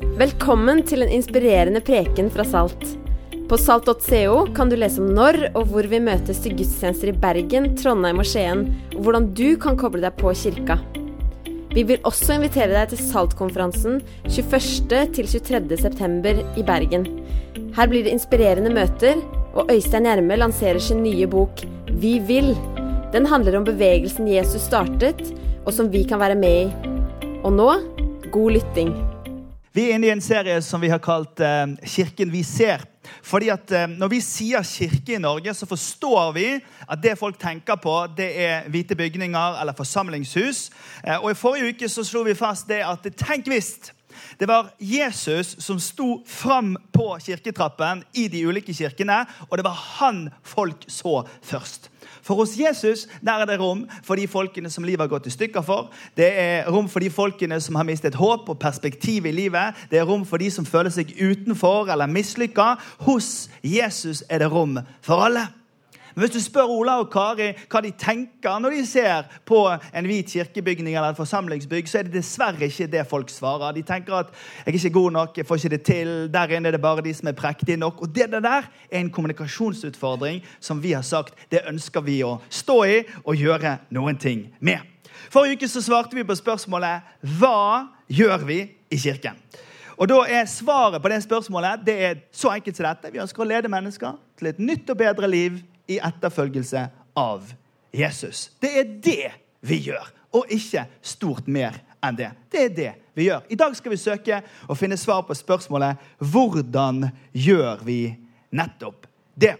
Velkommen til en inspirerende preken fra Salt. På salt.co kan du lese om når og hvor vi møtes til gudstjenester i Bergen, Trondheim og Skien, og hvordan du kan koble deg på kirka. Vi vil også invitere deg til Salt-konferansen 21. til 23. september i Bergen. Her blir det inspirerende møter, og Øystein Gjerme lanserer sin nye bok Vi vil. Den handler om bevegelsen Jesus startet, og som vi kan være med i. Og nå god lytting. Vi er inne i en serie som vi har kalt eh, 'Kirken vi ser'. Fordi at eh, Når vi sier kirke i Norge, så forstår vi at det folk tenker på, det er hvite bygninger eller forsamlingshus. Eh, og I forrige uke så slo vi fast det at tenk visst det var Jesus som sto fram på kirketrappen i de ulike kirkene, og det var han folk så først. For hos Jesus der er det rom for de folkene som livet har gått i stykker for. Det er rom for de folkene som har mistet håp og perspektiv i livet. Det er rom for de som føler seg utenfor eller mislykka. Hos Jesus er det rom for alle. Men hvis du spør Ola og Kari hva de tenker når de ser på en hvit kirkebygning eller et forsamlingsbygg, så er det dessverre ikke det folk svarer. De tenker at 'jeg er ikke god nok, jeg får ikke det til', der inne er det bare de som er prektige nok. Og det der er en kommunikasjonsutfordring som vi har sagt det ønsker vi å stå i og gjøre noen ting med. Forrige uke så svarte vi på spørsmålet 'Hva gjør vi i kirken?' Og da er Svaret på det spørsmålet det er så enkelt som dette. Vi ønsker å lede mennesker til et nytt og bedre liv i etterfølgelse av Jesus. Det er det vi gjør, og ikke stort mer enn det. Det er det vi gjør. I dag skal vi søke å finne svar på spørsmålet hvordan gjør vi nettopp det?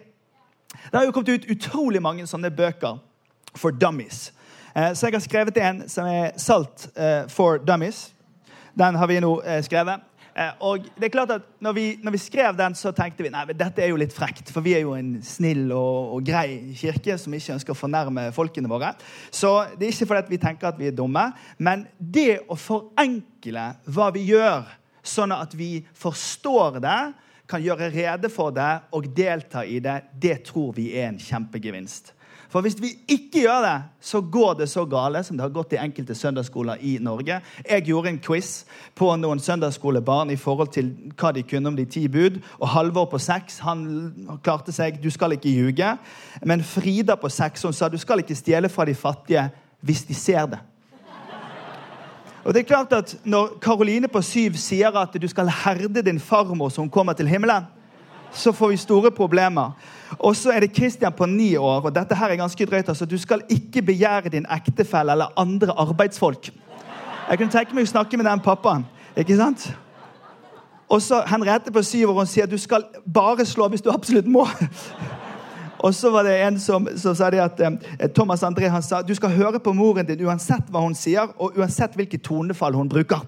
Det har jo kommet ut utrolig mange sånne bøker for dummies. Eh, så jeg har skrevet en som er Salt eh, for dummies. Den har vi nå eh, skrevet. Eh, og det er klart at når vi, når vi, skrev den, så tenkte vi nei, dette er jo litt frekt. For vi er jo en snill og, og grei kirke som ikke ønsker å fornærme folkene våre. Så det er ikke fordi vi tenker at vi er dumme, men det å forenkle hva vi gjør, sånn at vi forstår det, kan gjøre rede for det og delta i det, det tror vi er en kjempegevinst. For hvis vi ikke gjør det, så går det så gale som det har gått i enkelte søndagsskoler i Norge. Jeg gjorde en quiz på noen søndagsskolebarn i forhold til hva de kunne om de ti bud. Og Halvor på seks han klarte seg. Du skal ikke ljuge. Men Frida på seks hun sa du skal ikke stjele fra de fattige hvis de ser det. Og det er klart at Når Karoline på syv sier at du skal herde din farmor som kommer til himmelen, så får vi store problemer. Og så er det Kristian på ni år, og dette her er ganske drøyt. altså Du skal ikke begjære din ektefelle eller andre arbeidsfolk. Jeg kunne tenke meg å snakke med den pappaen. ikke sant? Og så Henriette på syv år hun sier du skal bare slå hvis du absolutt må. Og så var det en som, som sa det at eh, Thomas André han sa du skal høre på moren din uansett hva hun sier, og uansett hvilket tonefall hun bruker.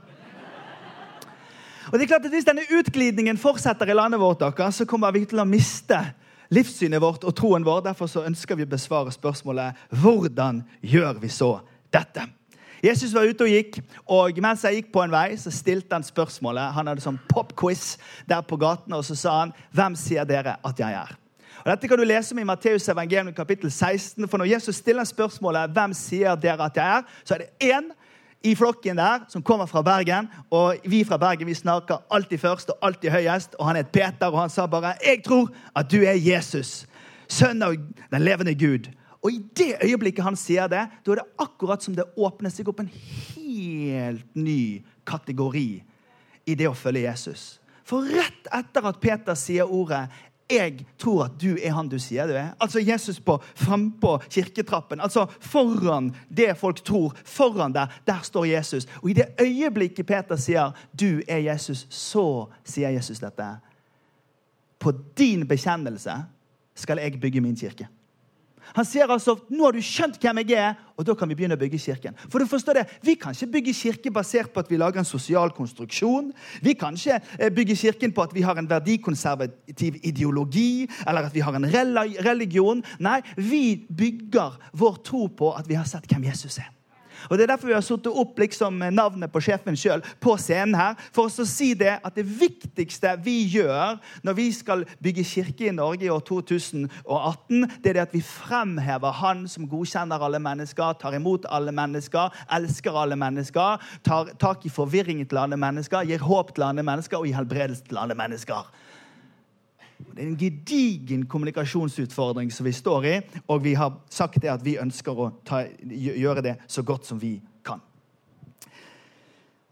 Og det er klart at Hvis denne utglidningen fortsetter i landet vårt, så kommer vi til å miste livssynet vårt og troen vår. Derfor så ønsker vi å besvare spørsmålet hvordan gjør vi så dette? Jesus var ute og gikk, og mens jeg gikk på en vei, så stilte han spørsmålet. Han hadde sånn popquiz der på gaten, og så sa han, 'Hvem sier dere at jeg er?' Og Dette kan du lese om i Matteus evangelium kapittel 16. For når Jesus stiller spørsmålet 'Hvem sier dere at jeg er?', så er det én i flokken der som kommer fra Bergen. Og vi fra Bergen vi snakker alltid først og alltid høyest. Og han het Peter, og han sa bare 'Jeg tror at du er Jesus, sønn av den levende Gud'. Og i det øyeblikket han sier det, da er det akkurat som det åpner seg opp en helt ny kategori i det å følge Jesus. For rett etter at Peter sier ordet 'Jeg tror at du er han du sier du er'. Altså Jesus på frampå kirketrappen. Altså foran det folk tror. Foran der, der står Jesus. Og i det øyeblikket Peter sier 'du er Jesus', så sier Jesus dette. På din bekjennelse skal jeg bygge min kirke. Han sier altså nå har du skjønt hvem jeg er, og da kan vi begynne å bygge kirken. For du forstår det, Vi kan ikke bygge kirke basert på at vi lager en sosial konstruksjon. Vi kan ikke eh, bygge kirken på at vi har en verdikonservativ ideologi eller at vi har en religion. Nei, vi bygger vår tro på at vi har sett hvem Jesus er. Og Det er derfor vi har satt opp liksom navnet på sjefen sjøl på scenen her. For å si det at det viktigste vi gjør når vi skal bygge kirke i Norge i år 2018, det er det at vi fremhever Han som godkjenner alle mennesker, tar imot alle mennesker, elsker alle mennesker, tar tak i forvirringen til alle mennesker, gir håp til alle mennesker og gir helbredelse til alle mennesker. Det er en gedigen kommunikasjonsutfordring som vi står i, og vi har sagt det at vi ønsker å ta, gjøre det så godt som vi kan.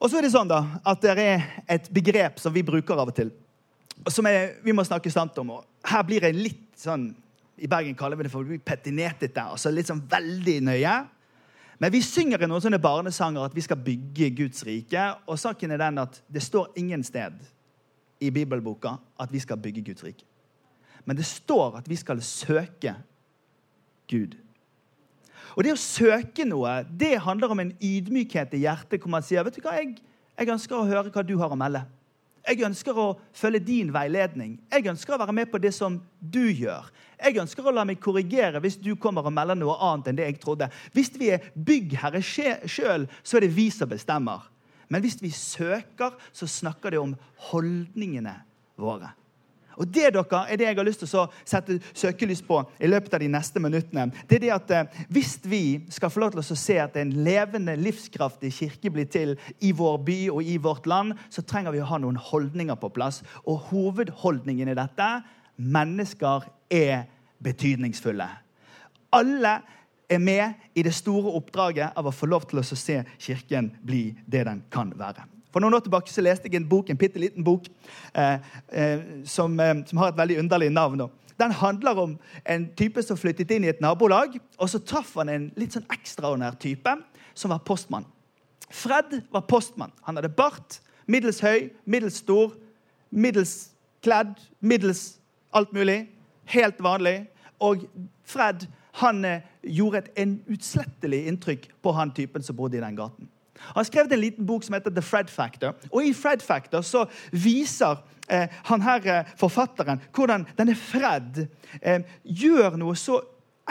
Og så er det sånn da, at det er et begrep som vi bruker av og til, som er, vi må snakke sant om. og Her blir det litt sånn I Bergen kaller vi det for petinetete. altså Litt sånn veldig nøye. Men vi synger i noen sånne barnesanger at vi skal bygge Guds rike. Og saken er den at det står ingen sted i bibelboka at vi skal bygge Guds rike. Men det står at vi skal søke Gud. Og det å søke noe det handler om en ydmykhet i hjertet hvor man sier vet du hva, jeg, jeg ønsker å høre hva du har å melde. Jeg ønsker å følge din veiledning. Jeg ønsker å være med på det som du gjør. Jeg ønsker å la meg korrigere hvis du kommer og melder noe annet enn det jeg trodde. Hvis vi er byggherre sjøl, så er det vi som bestemmer. Men hvis vi søker, så snakker det om holdningene våre. Og Det dere, er det jeg har lyst til å sette søkelys på i løpet av de neste minuttene. Det er det at eh, Hvis vi skal få lov til å se at en levende, livskraftig kirke blir til i vår by og i vårt land, så trenger vi å ha noen holdninger på plass. Og hovedholdningen i dette mennesker er betydningsfulle. Alle er med i det store oppdraget av å få lov til å se Kirken bli det den kan være. For noen år tilbake så leste jeg en bok, en bitte liten bok eh, eh, som, eh, som, har et veldig underlig navn. Den handler om en type som flyttet inn i et nabolag. og Så traff han en litt sånn ekstraordinær type som var postmann. Fred var postmann. Han hadde bart, middels høy, middels stor, middels kledd, middels alt mulig. Helt vanlig. Og Fred han eh, gjorde et en utslettelig inntrykk på han typen som bodde i den gaten. Han har skrevet en liten bok som heter The Fred Factor. Og I Fred Factor så viser eh, han her eh, forfatteren hvordan denne Fred eh, gjør noe så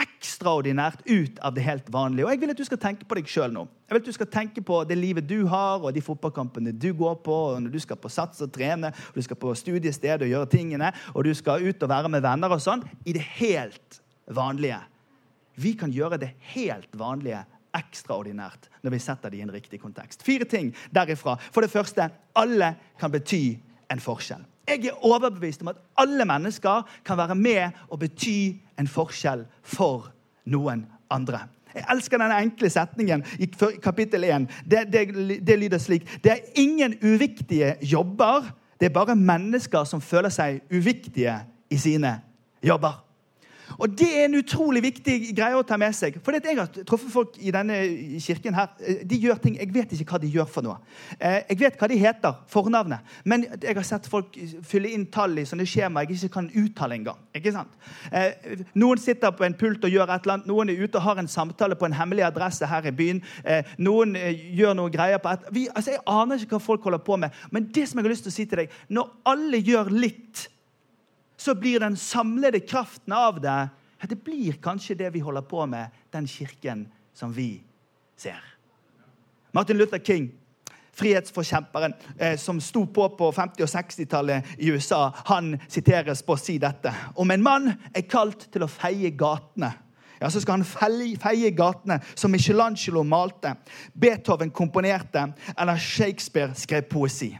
ekstraordinært ut av det helt vanlige. Og Jeg vil at du skal tenke på deg sjøl nå. Jeg vil at du skal tenke på det livet du har, og de fotballkampene du går på, og når du skal på sats og trene, og du skal på studiested og gjøre tingene, og du skal ut og være med venner og sånn. I det helt vanlige. Vi kan gjøre det helt vanlige ekstraordinært når vi setter det i en riktig kontekst. Fire ting derifra. For det første alle kan bety en forskjell. Jeg er overbevist om at alle mennesker kan være med og bety en forskjell for noen andre. Jeg elsker denne enkle setningen i kapittel 1. Det, det, det lyder slik Det er ingen uviktige jobber. Det er bare mennesker som føler seg uviktige i sine jobber. Og Det er en utrolig viktig greie å ta med seg. For Jeg har truffet folk i denne kirken. her. De gjør ting, Jeg vet ikke hva de gjør for noe. Eh, jeg vet hva de heter, fornavnet. Men jeg har sett folk fylle inn tall i sånne skjemaer jeg ikke kan uttale engang. Ikke sant? Eh, noen sitter på en pult og gjør et eller annet. Noen er ute og har en samtale på en hemmelig adresse her i byen. Eh, noen gjør noe greier på et... Vi, altså Jeg aner ikke hva folk holder på med. Men det som jeg har lyst til å si til deg, når alle gjør litt så blir den samlede kraften av det ja, Det blir kanskje det vi holder på med, den kirken som vi ser. Martin Luther King, frihetsforkjemperen eh, som sto på på 50- og 60-tallet i USA, han siteres på å si dette. Om en mann er kalt til å feie gatene, ja, så skal han feie gatene som Michelangelo malte, Beethoven komponerte eller Shakespeare skrev poesi.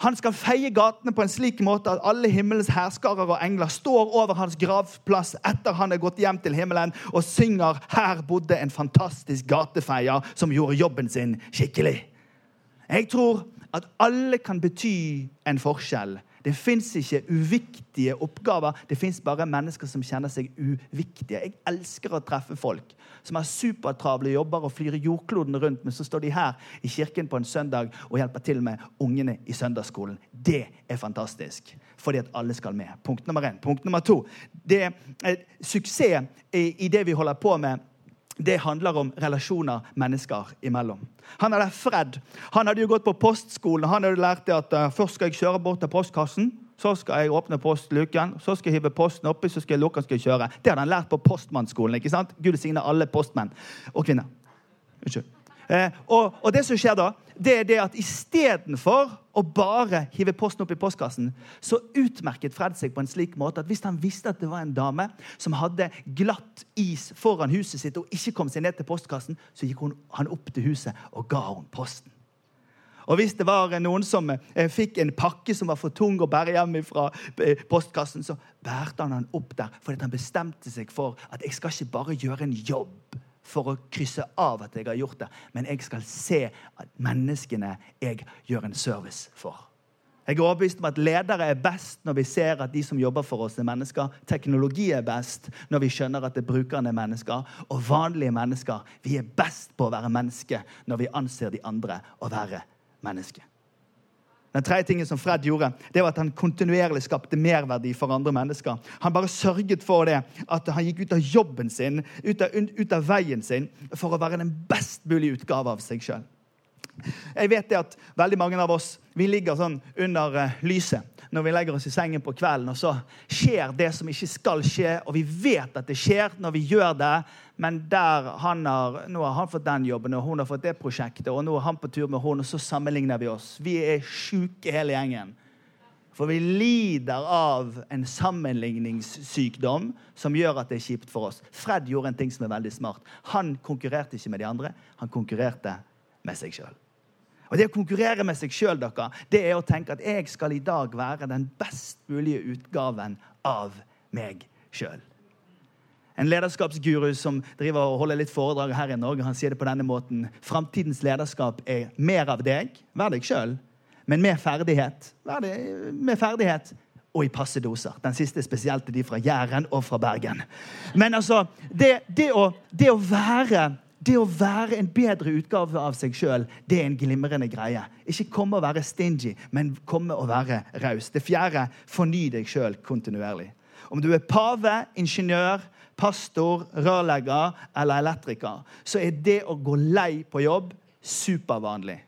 Han skal feie gatene på en slik måte at alle himmelens herskarer og engler står over hans gravplass etter han er gått hjem til himmelen, og synger 'Her bodde en fantastisk gatefeier som gjorde jobben sin skikkelig'. Jeg tror at alle kan bety en forskjell det fins ikke uviktige oppgaver. Det fins bare mennesker som kjenner seg uviktige. Jeg elsker å treffe folk som har supertravle jobber og flyr jordkloden rundt, men så står de her i kirken på en søndag og hjelper til med ungene i søndagsskolen. Det er fantastisk, fordi at alle skal med. Punkt nummer én. Punkt nummer to. Det eh, suksess i det vi holder på med det handler om relasjoner mennesker imellom. Han hadde Fred. Han hadde jo gått på postskolen. Han hadde lært det at uh, først skal jeg kjøre bort til postkassen. Så skal jeg åpne postluken, så skal jeg hive posten oppi, så skal jeg lukke den skal jeg kjøre. Det hadde han lært på postmannsskolen. ikke sant? Gud signe alle postmenn og -kvinner. Unnskyld. Eh, og, og, det som skjer da, det er det at istedenfor å bare hive posten opp i postkassen, så utmerket Fred seg på en slik måte at hvis han visste at det var en dame som hadde glatt is foran huset sitt og ikke kom seg ned til postkassen, så gikk hun, han opp til huset og ga hun posten. Og hvis det var noen som eh, fikk en pakke som var for tung å bære hjem fra eh, postkassen, så bærte han den opp der fordi han bestemte seg for at jeg skal ikke bare gjøre en jobb for å krysse av at jeg har gjort det, men jeg skal se at menneskene jeg gjør en service for. Jeg er overbevist om at ledere er best når vi ser at de som jobber for oss, er mennesker. Teknologi er best når vi skjønner at det er brukerne er mennesker. Og vanlige mennesker vi er best på å være menneske når vi anser de andre å være mennesker. Den tredje tingen som Fred gjorde, det var at han kontinuerlig skapte merverdi for andre mennesker. Han bare sørget for det, at han gikk ut av jobben sin, ut av, ut av veien sin, for å være den best mulige utgave av seg sjøl. Jeg vet det at veldig mange av oss vi ligger sånn under uh, lyset når vi legger oss i sengen på kvelden, og så skjer det som ikke skal skje, og vi vet at det skjer når vi gjør det, men der han har, nå har han fått den jobben, og hun har fått det prosjektet, og nå er han på tur med hun, og så sammenligner vi oss. Vi er sjuke hele gjengen. For vi lider av en sammenligningssykdom som gjør at det er kjipt for oss. Fred gjorde en ting som er veldig smart. Han konkurrerte ikke med de andre, han konkurrerte med seg sjøl. Og Det å konkurrere med seg sjøl det er å tenke at jeg skal i dag være den best mulige utgaven av meg sjøl. En lederskapsguru som driver og holder litt foredrag her i Norge, han sier det på denne måten. Framtidens lederskap er mer av deg, vær deg sjøl, men med ferdighet. Vær det, med ferdighet og i passe doser. Den siste spesielt til de fra Jæren og fra Bergen. Men altså, det, det, å, det å være det å være en bedre utgave av seg sjøl, det er en glimrende greie. Ikke komme å være stingy, men komme å være raus. Det fjerde forny deg sjøl kontinuerlig. Om du er pave, ingeniør, pastor, rørlegger eller elektriker, så er det å gå lei på jobb supervanlig.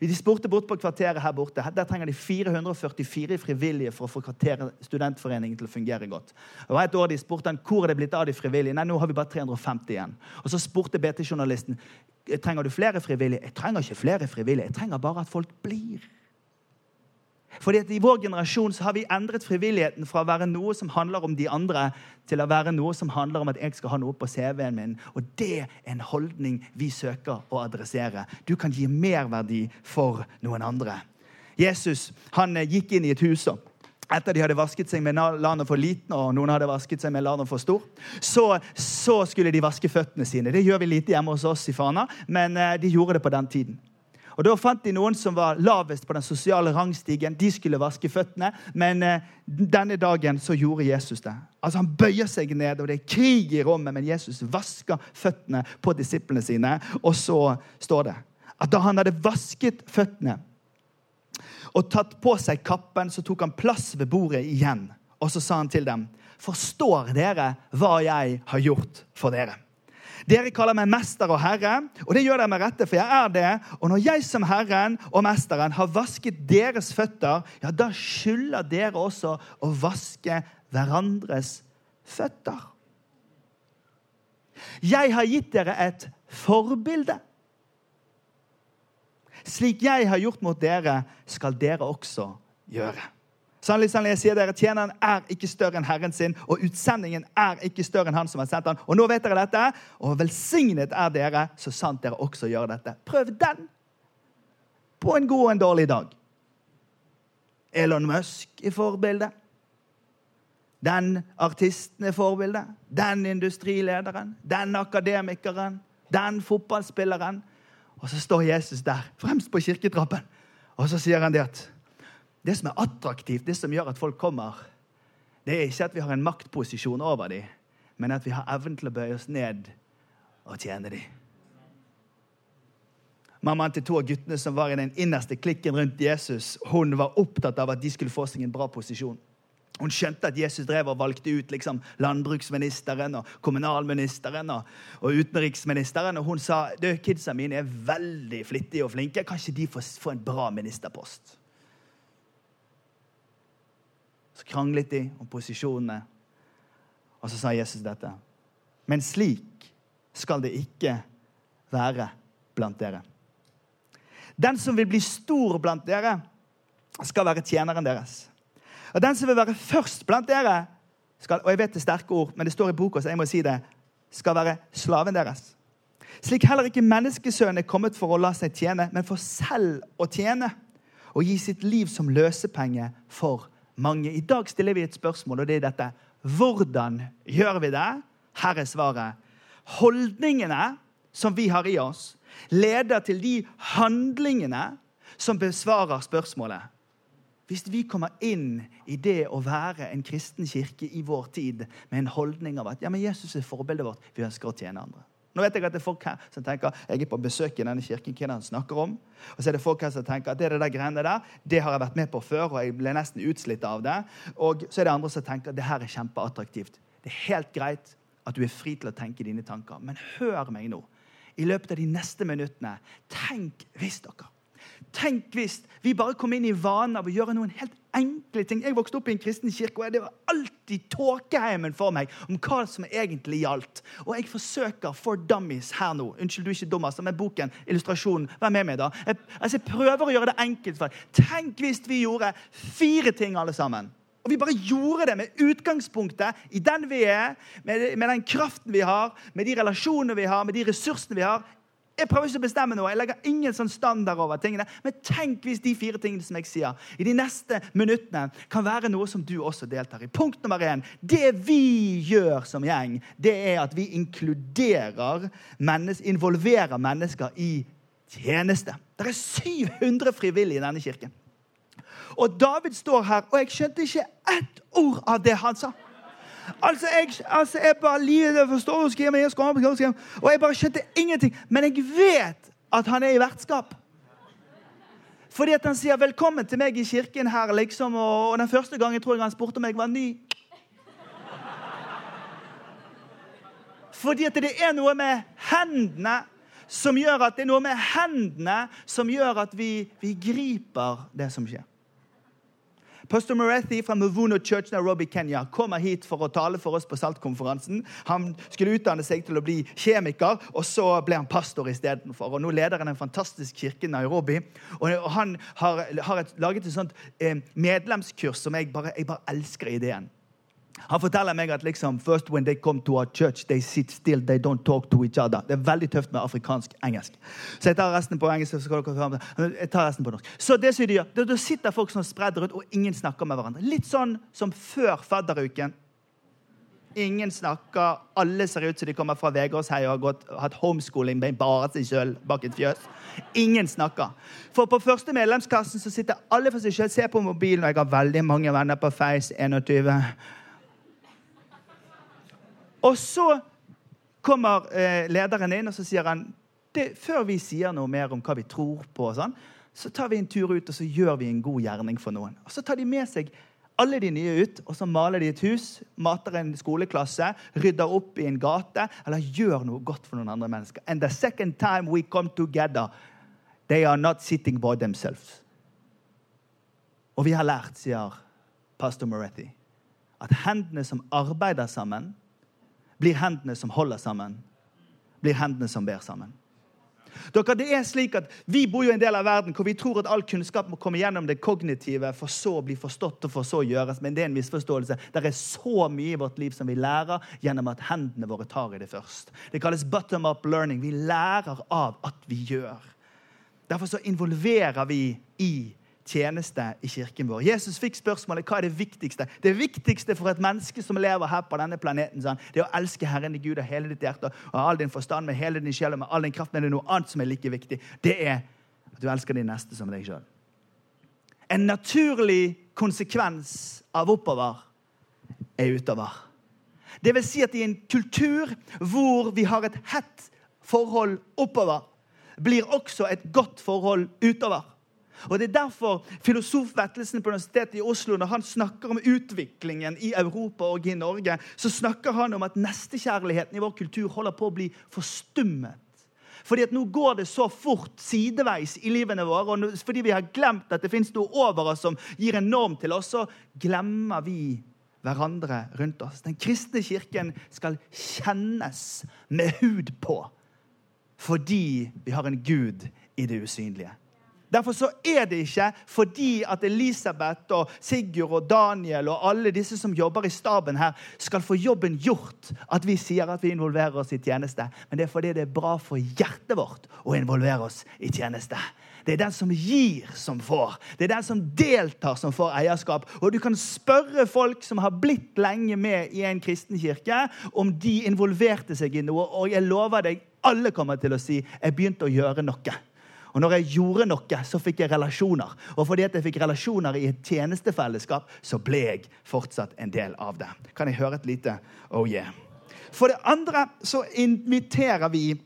De spurte bort på kvarteret her borte. Der trenger de 444 frivillige for å få kvarteret studentforeningen til å fungere godt. Det var et år De spurte han, hvor er det blitt av de frivillige. Nei, nå har vi bare 350 igjen. Og Så spurte BT-journalisten trenger du flere frivillige. Jeg trenger ikke flere frivillige. Jeg trenger bare at folk blir. Fordi at I vår generasjon så har vi endret frivilligheten fra å være noe som handler om de andre, til å være noe som handler om at jeg skal ha noe på CV-en min. Og Det er en holdning vi søker å adressere. Du kan gi merverdi for noen andre. Jesus han eh, gikk inn i et hus. Etter de hadde vasket seg med landet for liten og noen hadde vasket seg med landet for stor, så, så, skulle de vaske føttene sine. Det gjør vi lite hjemme hos oss i Fana, men eh, de gjorde det på den tiden. Og Da fant de noen som var lavest på den sosiale rangstigen. De skulle vaske føttene. Men eh, denne dagen så gjorde Jesus det. Altså Han bøyer seg ned, og det er krig i rommet, men Jesus vasker føttene på disiplene sine. Og så står det at da han hadde vasket føttene og tatt på seg kappen, så tok han plass ved bordet igjen. Og så sa han til dem, forstår dere hva jeg har gjort for dere? Dere kaller meg mester og herre, og det gjør dere med rette, for jeg er det. Og når jeg som Herren og Mesteren har vasket deres føtter, ja, da skylder dere også å vaske hverandres føtter. Jeg har gitt dere et forbilde. Slik jeg har gjort mot dere, skal dere også gjøre. Sannelig, sannelig, jeg sier dere, Tjeneren er ikke større enn Herren sin, og utsendingen er ikke større enn Han som har sendt han. Og nå vet dere dette, og velsignet er dere, så sant dere også gjør dette. Prøv den på en god og en dårlig dag. Elon Musk er forbildet. Den artisten er forbildet. Den industrilederen. Den akademikeren. Den fotballspilleren. Og så står Jesus der, fremst på kirketrappen, og så sier han det at det som er attraktivt, det som gjør at folk kommer, det er ikke at vi har en maktposisjon over dem, men at vi har evnen til å bøye oss ned og tjene dem. Mammaen til to av guttene som var i den innerste klikken rundt Jesus, hun var opptatt av at de skulle få seg en bra posisjon. Hun skjønte at Jesus drev og valgte ut liksom, landbruksministeren og kommunalministeren og, og, utenriksministeren. Og hun sa du, kidsa mine er veldig flittige og flinke. Kan ikke de få, få en bra ministerpost? Så kranglet de om posisjonene. Og så sa Jesus dette. Men slik skal det ikke være blant dere. Den som vil bli stor blant dere, skal være tjeneren deres. Og den som vil være først blant dere, skal, og jeg vet det er sterke ord, men det står i boka, så jeg må si det, skal være slaven deres. Slik heller ikke menneskesønnen er kommet for å la seg tjene, men for selv å tjene og gi sitt liv som løsepenge for mange. I dag stiller vi et spørsmål, og det er dette. Hvordan gjør vi det? Her er svaret. Holdningene som vi har i oss, leder til de handlingene som besvarer spørsmålet. Hvis vi kommer inn i det å være en kristen kirke i vår tid med en holdning av at ja, men Jesus er forbildet vårt, vi ønsker å tjene andre. Nå vet jeg at det er folk her som tenker jeg er på besøk i denne kirken. hva han snakker om? Og så er det folk her som tenker at det, det der greiene der, det har jeg vært med på før, og jeg ble nesten utslitt av det. Og så er det andre som tenker at det her er kjempeattraktivt. Det er helt greit at du er fri til å tenke dine tanker. Men hør meg nå. I løpet av de neste minuttene, tenk hvis dere Tenk hvis vi bare kom inn i vanen av å gjøre noen helt enkle ting. Jeg vokste opp i en kristen kirke, og det var alltid tåkeheimen for meg om hva som egentlig gjaldt. Og jeg forsøker for dummies her nå. Unnskyld, du er ikke dum, altså, men boken, illustrasjonen, vær med meg, da. Jeg, altså, jeg prøver å gjøre det enkelt for deg. Tenk hvis vi gjorde fire ting, alle sammen. Og vi bare gjorde det med utgangspunktet i den vi er, med, med den kraften vi har, med de relasjonene vi har, med de ressursene vi har. Jeg prøver ikke å bestemme noe. Jeg legger ingen sånn standard over tingene. Men tenk hvis de fire tingene som jeg sier, i de neste minuttene kan være noe som du også deltar i. Punkt nummer én. Det vi gjør som gjeng, det er at vi inkluderer mennesker, involverer mennesker i tjeneste. Det er 700 frivillige i denne kirken. Og David står her, og jeg skjønte ikke ett ord av det han sa. Altså, jeg, altså, jeg bare lider, forstår du, skriver, jeg skriver, skriver, Og jeg bare skjønte ingenting. Men jeg vet at han er i vertskap. Fordi at han sier 'velkommen til meg i kirken her', liksom. Og, og den første gangen tror jeg han spurte om jeg var ny. Fordi at det er noe med hendene som gjør at det er noe med hendene som gjør at vi, vi griper det som skjer. Pastor Morethi fra Mavuno Church Nairobi, Kenya kommer hit for å tale for oss på SALT-konferansen. Han skulle utdanne seg til å bli kjemiker, og så ble han pastor istedenfor. Nå leder han en fantastisk kirke i Nairobi. og Han har, har et, laget et sånt eh, medlemskurs som jeg bare, jeg bare elsker ideen. Han forteller meg at liksom, first when they come to our church, they sit still, they don't talk to each other. Det er veldig tøft med afrikansk-engelsk. Så jeg tar resten på engelsk. Jeg tar resten på norsk. så det som de gjør, Da sitter folk sånn spredd rundt, og ingen snakker med hverandre. Litt sånn som før fadderuken. Ingen snakker. Alle ser ut som de kommer fra Vegårshei og har gått, hatt homeschooling med bare seg sjøl bak et fjøs. Ingen snakker. For på første medlemskassen så sitter alle for seg sjøl, ser på mobilen, og jeg har veldig mange venner på Face 21. Og så kommer eh, lederen inn og så sier han, det, før vi sier noe mer om hva vi tror på, sånn, så tar vi en tur ut og så gjør vi en god gjerning for noen. Og Så tar de med seg alle de nye ut, og så maler de et hus, mater en skoleklasse, rydder opp i en gate, eller gjør noe godt for noen andre mennesker. And the second time we come together, they are not sitting by themselves. Og vi har lært, sier pastor Moretti, at hendene som arbeider sammen, blir hendene som holder sammen, blir hendene som ber sammen. Dere, det er slik at Vi bor jo i en del av verden hvor vi tror at all kunnskap må komme gjennom det kognitive for så å bli forstått og for så å gjøres. Men det er en misforståelse. Det er så mye i vårt liv som vi lærer gjennom at hendene våre tar i det først. Det kalles bottom up learning. Vi lærer av at vi gjør. Derfor så involverer vi i tjeneste i kirken vår. Jesus fikk spørsmålet hva er det viktigste Det viktigste for et menneske som lever her på denne planeten, sånn, det er å elske Herren i Gud av hele ditt hjerte og all din forstand, med hele din sjel og med all din kraft. Men det er noe annet som er like viktig. Det er at du elsker din neste som deg sjøl. En naturlig konsekvens av oppover er utover. Det vil si at i en kultur hvor vi har et hett forhold oppover, blir også et godt forhold utover. Og Det er derfor filosof Vettelsen på Universitetet i Oslo når han snakker om utviklingen i Europa og i Norge, så snakker han om at nestekjærligheten i vår kultur holder på å bli forstummet. Fordi at Nå går det så fort sideveis i livene våre, og fordi vi har glemt at det fins noe over oss som gir en norm til oss, så glemmer vi hverandre rundt oss. Den kristne kirken skal kjennes med hud på. fordi vi har en Gud i det usynlige. Derfor så er det ikke fordi at Elisabeth og Sigurd og Daniel og alle disse som jobber i staben her, skal få jobben gjort, at vi sier at vi involverer oss i tjeneste. Men det er fordi det er bra for hjertet vårt å involvere oss i tjeneste. Det er den som gir, som får. Det er den som deltar, som får eierskap. Og du kan spørre folk som har blitt lenge med i en kristen kirke, om de involverte seg i noe. Og jeg lover deg, alle kommer til å si 'jeg begynte å gjøre noe'. Og når jeg gjorde noe, så fikk jeg relasjoner. Og fordi at jeg fikk relasjoner i et tjenestefellesskap, så ble jeg fortsatt en del av det. Kan jeg høre et lite oh yeah? For det andre så inviterer vi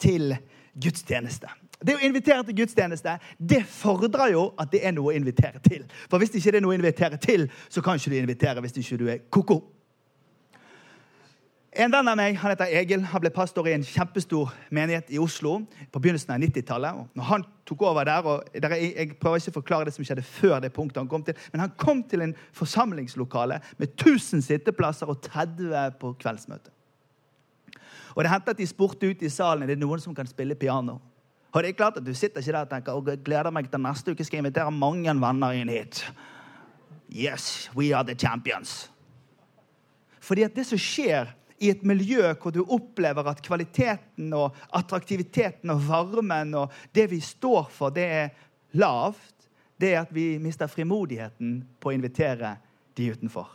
til gudstjeneste. Det å invitere til gudstjeneste det fordrer jo at det er noe å invitere til. For hvis det ikke er noe å invitere til, så kan ikke du invitere hvis ikke du er ko-ko. En venn av meg han heter Egil. Han ble pastor i en kjempestor menighet i Oslo på begynnelsen av 90-tallet. Når han tok over der, og der er, Jeg prøver ikke å forklare det som skjedde før det punktet han kom til, men han kom til en forsamlingslokale med 1000 sitteplasser og 30 på kveldsmøte. Og Det hendte at de spurte ut i salen er det noen som kan spille piano. Og det er klart at Du sitter ikke der og tenker og gleder meg til neste uke skal jeg invitere mange venner inn hit. Yes, we are the champions. Fordi at det som skjer i et miljø hvor du opplever at kvaliteten og attraktiviteten og varmen og det vi står for, det er lavt, det er at vi mister frimodigheten på å invitere de utenfor.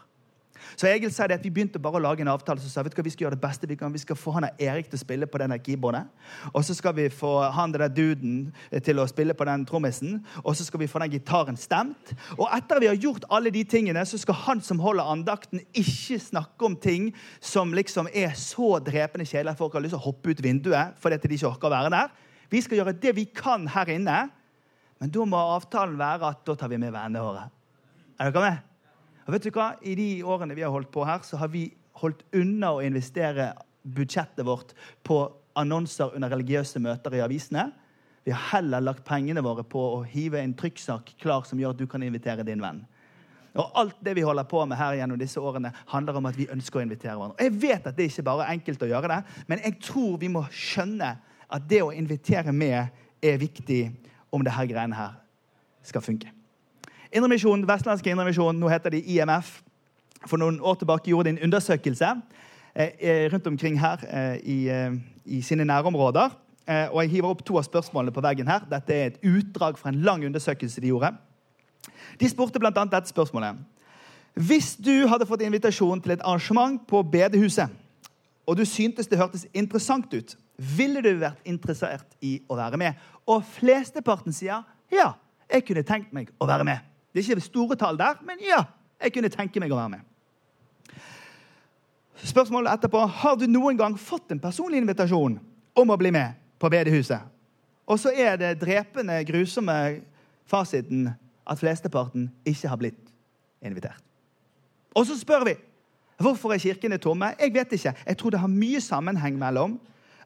Så Egil sa det at Vi begynte bare å lage en avtale. så sa du hva, Vi skal gjøre det beste vi kan. Vi skal få han Erik til å spille på denne keyboardet. Og så skal vi få han der duden til å spille på den trommisen. Og så skal vi få den gitaren stemt. Og etter vi har gjort alle de tingene, så skal han som holder andakten, ikke snakke om ting som liksom er så drepende kjedelige at folk har lyst til å hoppe ut vinduet fordi de ikke orker å være der. Vi skal gjøre det vi kan her inne, men da må avtalen være at da tar vi med vennene våre. Er dere med? Og vet du hva? I de årene vi har holdt på her, så har vi holdt unna å investere budsjettet vårt på annonser under religiøse møter i avisene. Vi har heller lagt pengene våre på å hive en trykksak klar som gjør at du kan invitere din venn. Og Alt det vi holder på med her gjennom disse årene, handler om at vi ønsker å invitere hverandre. Og Jeg vet at det ikke bare er enkelt å gjøre det, men jeg tror vi må skjønne at det å invitere med er viktig om det her greiene her skal funke. Indremisjon, Vestlandske Indremisjon, nå heter de IMF, for noen år tilbake gjorde de en undersøkelse eh, eh, rundt omkring her eh, i, i, sine nærområder. Og Jeg hiver opp to av spørsmålene på veggen her. Dette er et utdrag fra en lang undersøkelse de gjorde. De spurte bl.a. dette spørsmålet. Hvis du hadde fått invitasjon til et arrangement på bedehuset, og du syntes det hørtes interessant ut, ville du vært interessert i å være med? Og flesteparten sier ja, jeg kunne tenkt meg å være med. Det er ikke store tall der, men ja, jeg kunne tenke meg å være med. Spørsmålet etterpå har du noen gang fått en personlig invitasjon om å bli med på bedehuset. Og så er det drepende, grusomme fasiten at flesteparten ikke har blitt invitert. Og så spør vi hvorfor er kirkene tomme. Jeg vet ikke. Jeg tror det har mye sammenheng mellom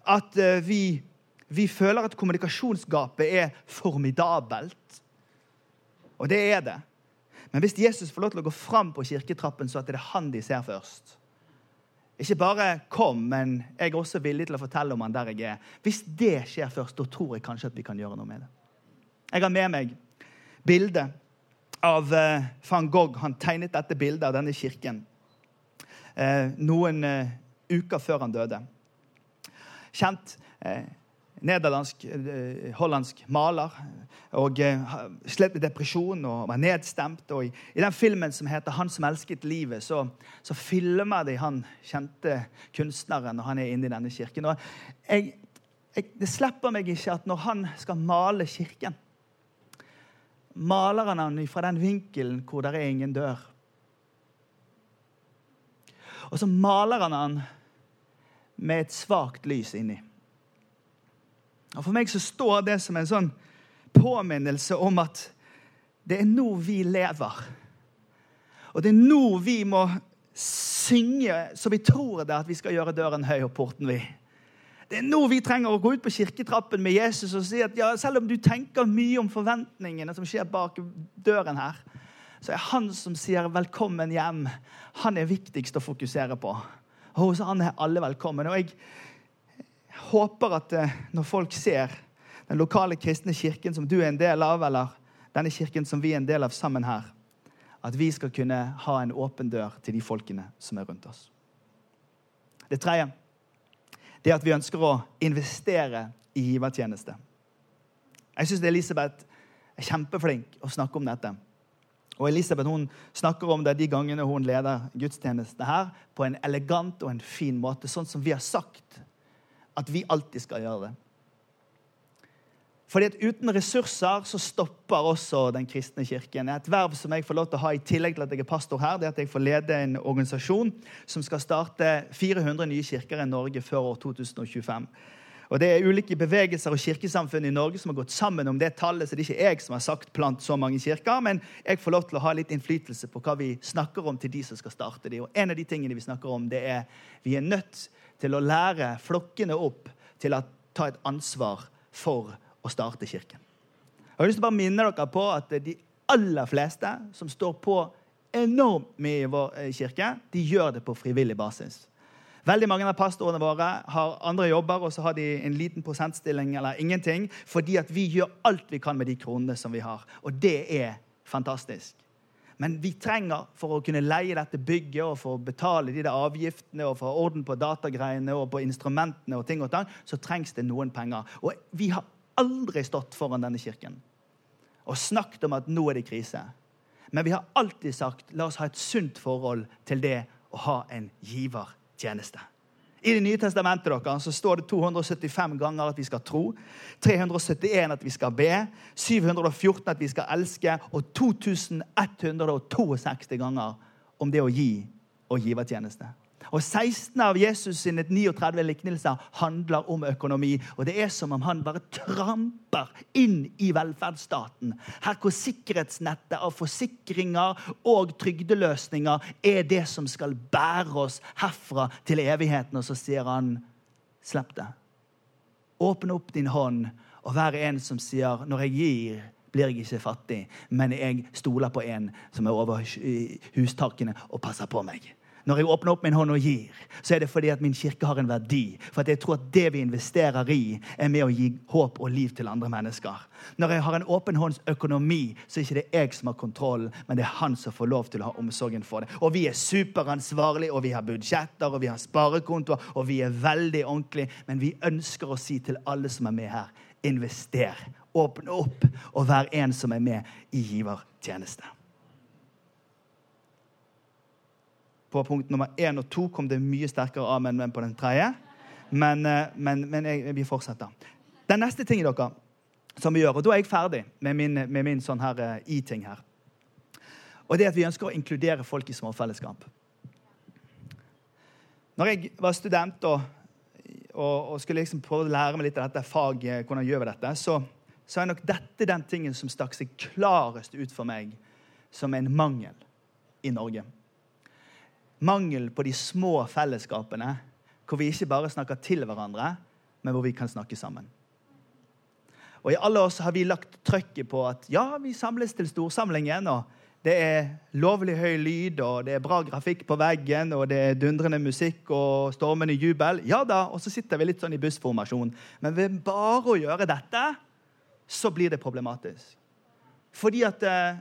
at eh, vi, vi føler at kommunikasjonsgapet er formidabelt og det er det. Men hvis Jesus får lov til å gå fram på kirketrappen, så at det er han de ser først Ikke bare 'kom', men jeg er også villig til å fortelle om han der jeg er. Hvis det skjer først, da tror jeg kanskje at vi kan gjøre noe med det. Jeg har med meg bildet av eh, van Gogh. Han tegnet dette bildet av denne kirken eh, noen eh, uker før han døde. Kjent nederlandsk, eh, hollandsk maler. og eh, Slet med depresjon og var nedstemt. og I, i den filmen som heter 'Han som elsket livet', så, så filmer de han kjente kunstneren når han er inne i denne kirken. og jeg, jeg, Det slipper meg ikke at når han skal male kirken, maler han den fra den vinkelen hvor det er ingen dør. Og så maler han den med et svakt lys inni. Og For meg så står det som en sånn påminnelse om at det er nå vi lever. Og det er nå vi må synge så vi tror det at vi skal gjøre døren høy og porten vid. Det er nå vi trenger å gå ut på kirketrappen med Jesus og si at ja, selv om du tenker mye om forventningene som skjer bak døren her, så er han som sier 'velkommen hjem', han er viktigst å fokusere på. Og hos han er alle velkommen. Og jeg Jeg håper at eh, når folk ser den lokale kristne kirken som du er en del av, eller denne kirken som vi er en del av sammen her, at vi skal kunne ha en åpen dør til de folkene som er rundt oss. Det tredje det er at vi ønsker å investere i givertjeneste. Jeg syns Elisabeth er kjempeflink å snakke om dette. Og Elisabeth hun snakker om det de gangene hun leder gudstjeneste her, på en elegant og en fin måte, sånn som vi har sagt at vi alltid skal gjøre det. Fordi at Uten ressurser så stopper også Den kristne kirken. Et verv som jeg får lov til å ha i tillegg til at jeg er pastor her, det er at jeg får lede en organisasjon som skal starte 400 nye kirker i Norge før år 2025. Og Det er ulike bevegelser og kirkesamfunn i Norge som har gått sammen om det tallet. så det er ikke jeg som har sagt plant så mange kirker, men jeg får lov til å ha litt innflytelse på hva vi snakker om til de som skal starte de. Og En av de tingene vi snakker om, det er vi er nødt til å lære flokkene opp til å ta et ansvar for å starte kirken. Jeg har lyst til å bare minne dere på at de aller fleste som står på enormt mye i vår eh, kirke, de gjør det på frivillig basis. Veldig mange av pastorene våre har andre jobber, og så har de en liten prosentstilling eller ingenting, fordi at vi gjør alt vi kan med de kronene som vi har. Og det er fantastisk. Men vi trenger, for å kunne leie dette bygget og for å betale de der avgiftene og få orden på datagreiene og på instrumentene, og ting og tang, så trengs det noen penger. Og vi har aldri stått foran denne kirken og snakket om at nå er det krise. Men vi har alltid sagt la oss ha et sunt forhold til det å ha en givertjeneste. I Det nye testamentet dere, så står det 275 ganger at vi skal tro. 371 at vi skal be. 714 at vi skal elske. Og 2162 ganger om det å gi og givertjeneste. Og 16 av Jesus sine 39 liknelser handler om økonomi. Og det er som om han bare tramper inn i velferdsstaten. Her hvor sikkerhetsnettet av forsikringer og trygdeløsninger er det som skal bære oss herfra til evigheten. Og så sier han, slipp det. Åpne opp din hånd og vær en som sier, når jeg gir blir jeg ikke fattig, men jeg stoler på en som er over hustakene og passer på meg. Når jeg åpner opp min hånd og gir, så er det fordi at min kirke har en verdi. For at jeg tror at det vi investerer i, er med å gi håp og liv til andre mennesker. Når jeg har en åpen hånds økonomi, så er det ikke jeg som har kontrollen, men det er han som får lov til å ha omsorgen for det. Og vi er superansvarlige, og vi har budsjetter, og vi har sparekontoer, og vi er veldig ordentlige. Men vi ønsker å si til alle som er med her, invester. Åpne opp, og vær en som er med i givertjeneste. På punkt nummer én og to kom det mye sterkere amen enn på den tredje. Men, eh, men, men jeg, vi fortsetter. Den neste tingen dere, som vi gjør, og da er jeg ferdig med min, med min sånn her uh, i-ting her. Og det er at vi ønsker å inkludere folk i småfellesskap. Når jeg var student og, og, og skulle liksom prøve å lære meg litt av dette faget, hvordan gjør vi dette, så, så er nok dette den tingen som stakk seg klarest ut for meg som en mangel i Norge mangel på de små fellesskapene hvor vi ikke bare snakker til hverandre, men hvor vi kan snakke sammen. Og I alle oss har vi lagt trøkket på at ja, vi samles til storsamlingen. og Det er lovlig høy lyd, og det er bra grafikk på veggen, og det er dundrende musikk og stormende jubel. Ja da, Og så sitter vi litt sånn i bussformasjon. Men ved bare å gjøre dette, så blir det problematisk. Fordi at eh,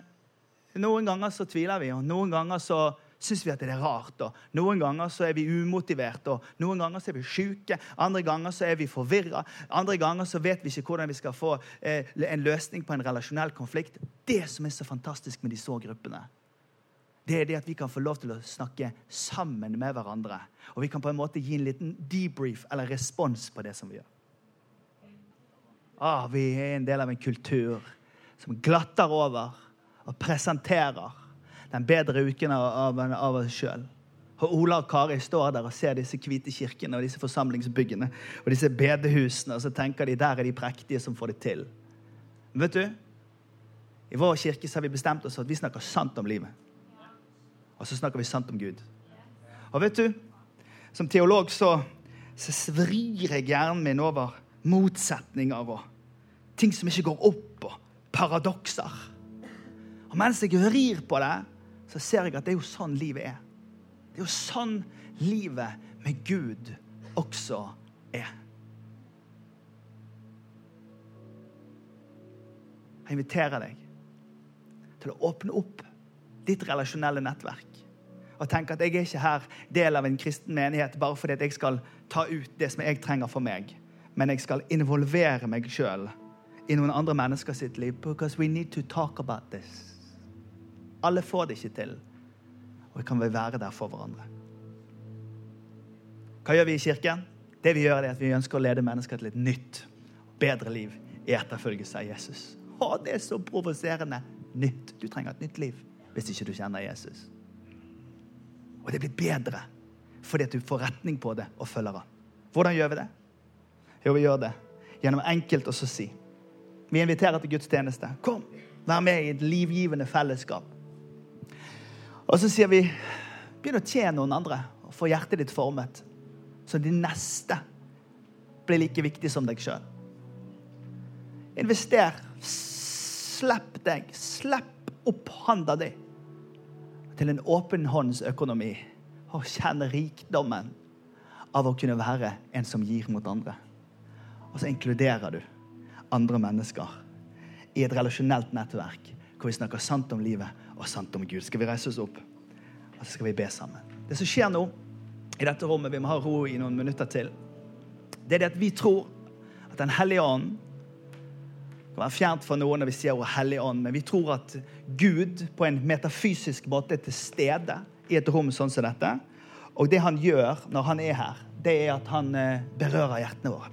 noen ganger så tviler vi, og noen ganger så syns vi at det er rart. Og noen ganger så er vi umotiverte, og noen ganger så er vi syke. Andre ganger så er vi forvirra. Andre ganger så vet vi ikke hvordan vi skal få eh, en løsning på en relasjonell konflikt. Det som er så fantastisk med de så gruppene, det er det at vi kan få lov til å snakke sammen med hverandre. Og vi kan på en måte gi en liten debrief eller respons på det som vi gjør. Ah, vi er en del av en kultur som glatter over og presenterer den bedre uken av, av oss sjøl. Og Ola og Kari står der og ser disse hvite kirkene og disse forsamlingsbyggene og disse bedehusene, og så tenker de der er de prektige som får det til. Men vet du, i vår kirke så har vi bestemt oss for at vi snakker sant om livet. Og så snakker vi sant om Gud. Og vet du, som teolog så, så svrir jeg hjernen min over motsetninger og ting som ikke går opp, og paradokser. Og mens jeg rir på det, så ser jeg at det er jo sånn livet er. Det er jo sånn livet med Gud også er. Jeg inviterer deg til å åpne opp ditt relasjonelle nettverk og tenke at jeg er ikke her del av en kristen menighet bare fordi jeg skal ta ut det som jeg trenger for meg, men jeg skal involvere meg sjøl i noen andre mennesker sitt liv because we need to talk about this. Alle får det ikke til. Og vi kan vel være der for hverandre. Hva gjør vi i kirken? Det vi gjør er at Vi ønsker å lede mennesker til et nytt, bedre liv i etterfølgelse av Jesus. Å, det er så provoserende. Nytt. Du trenger et nytt liv hvis ikke du kjenner Jesus. Og det blir bedre fordi at du får retning på det og følger han. Hvordan gjør vi det? Jo, vi gjør det gjennom enkelt å si. Vi inviterer til gudstjeneste. Kom, vær med i et livgivende fellesskap. Og så sier vi begynn å tjene noen andre og få hjertet ditt formet så de neste blir like viktig som deg sjøl. Invester. Slipp deg. Slipp opp handa di til en åpen håndsøkonomi og kjenn rikdommen av å kunne være en som gir mot andre. Og så inkluderer du andre mennesker i et relasjonelt nettverk hvor vi snakker sant om livet og sant om Gud. Skal vi reise oss opp, og så skal vi be sammen. Det som skjer nå, i dette rommet. Vi må ha ro i noen minutter til. Det er det at vi tror at Den hellige ånd kan være fjernt for noen når vi sier ordet Hellige ånd, men vi tror at Gud på en metafysisk måte er til stede i et rom sånn som dette. Og det han gjør når han er her, det er at han eh, berører hjertene våre.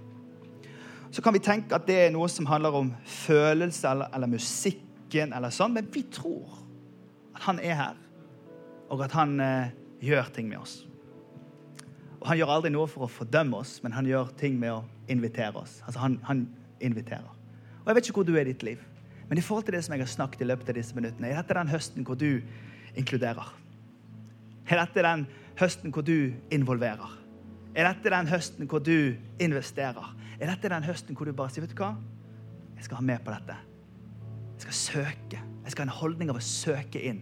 Så kan vi tenke at det er noe som handler om følelse eller, eller musikken, eller sånn, men vi tror han er her, og at han eh, gjør ting med oss. Og han gjør aldri noe for å fordømme oss, men han gjør ting med å invitere oss. Altså han, han inviterer. Og Jeg vet ikke hvor du er i ditt liv, men i forhold til det som jeg har snakket i løpet av disse minuttene, er dette den høsten hvor du inkluderer? Er dette den høsten hvor du involverer? Er dette den høsten hvor du investerer? Er dette den høsten hvor du bare sier vet du hva? Jeg skal ha med på dette. Jeg skal søke. Jeg skal ha en holdning av å søke inn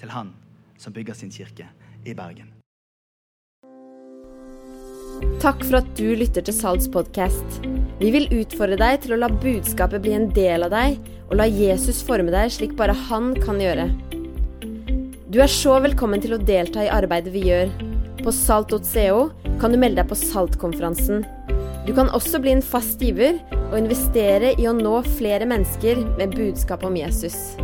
til han som bygger sin kirke i Bergen. Takk for at du lytter til Salts podkast. Vi vil utfordre deg til å la budskapet bli en del av deg, og la Jesus forme deg slik bare han kan gjøre. Du er så velkommen til å delta i arbeidet vi gjør. På salt.co kan du melde deg på Saltkonferansen. Du kan også bli en fast giver og investere i å nå flere mennesker med budskap om Jesus.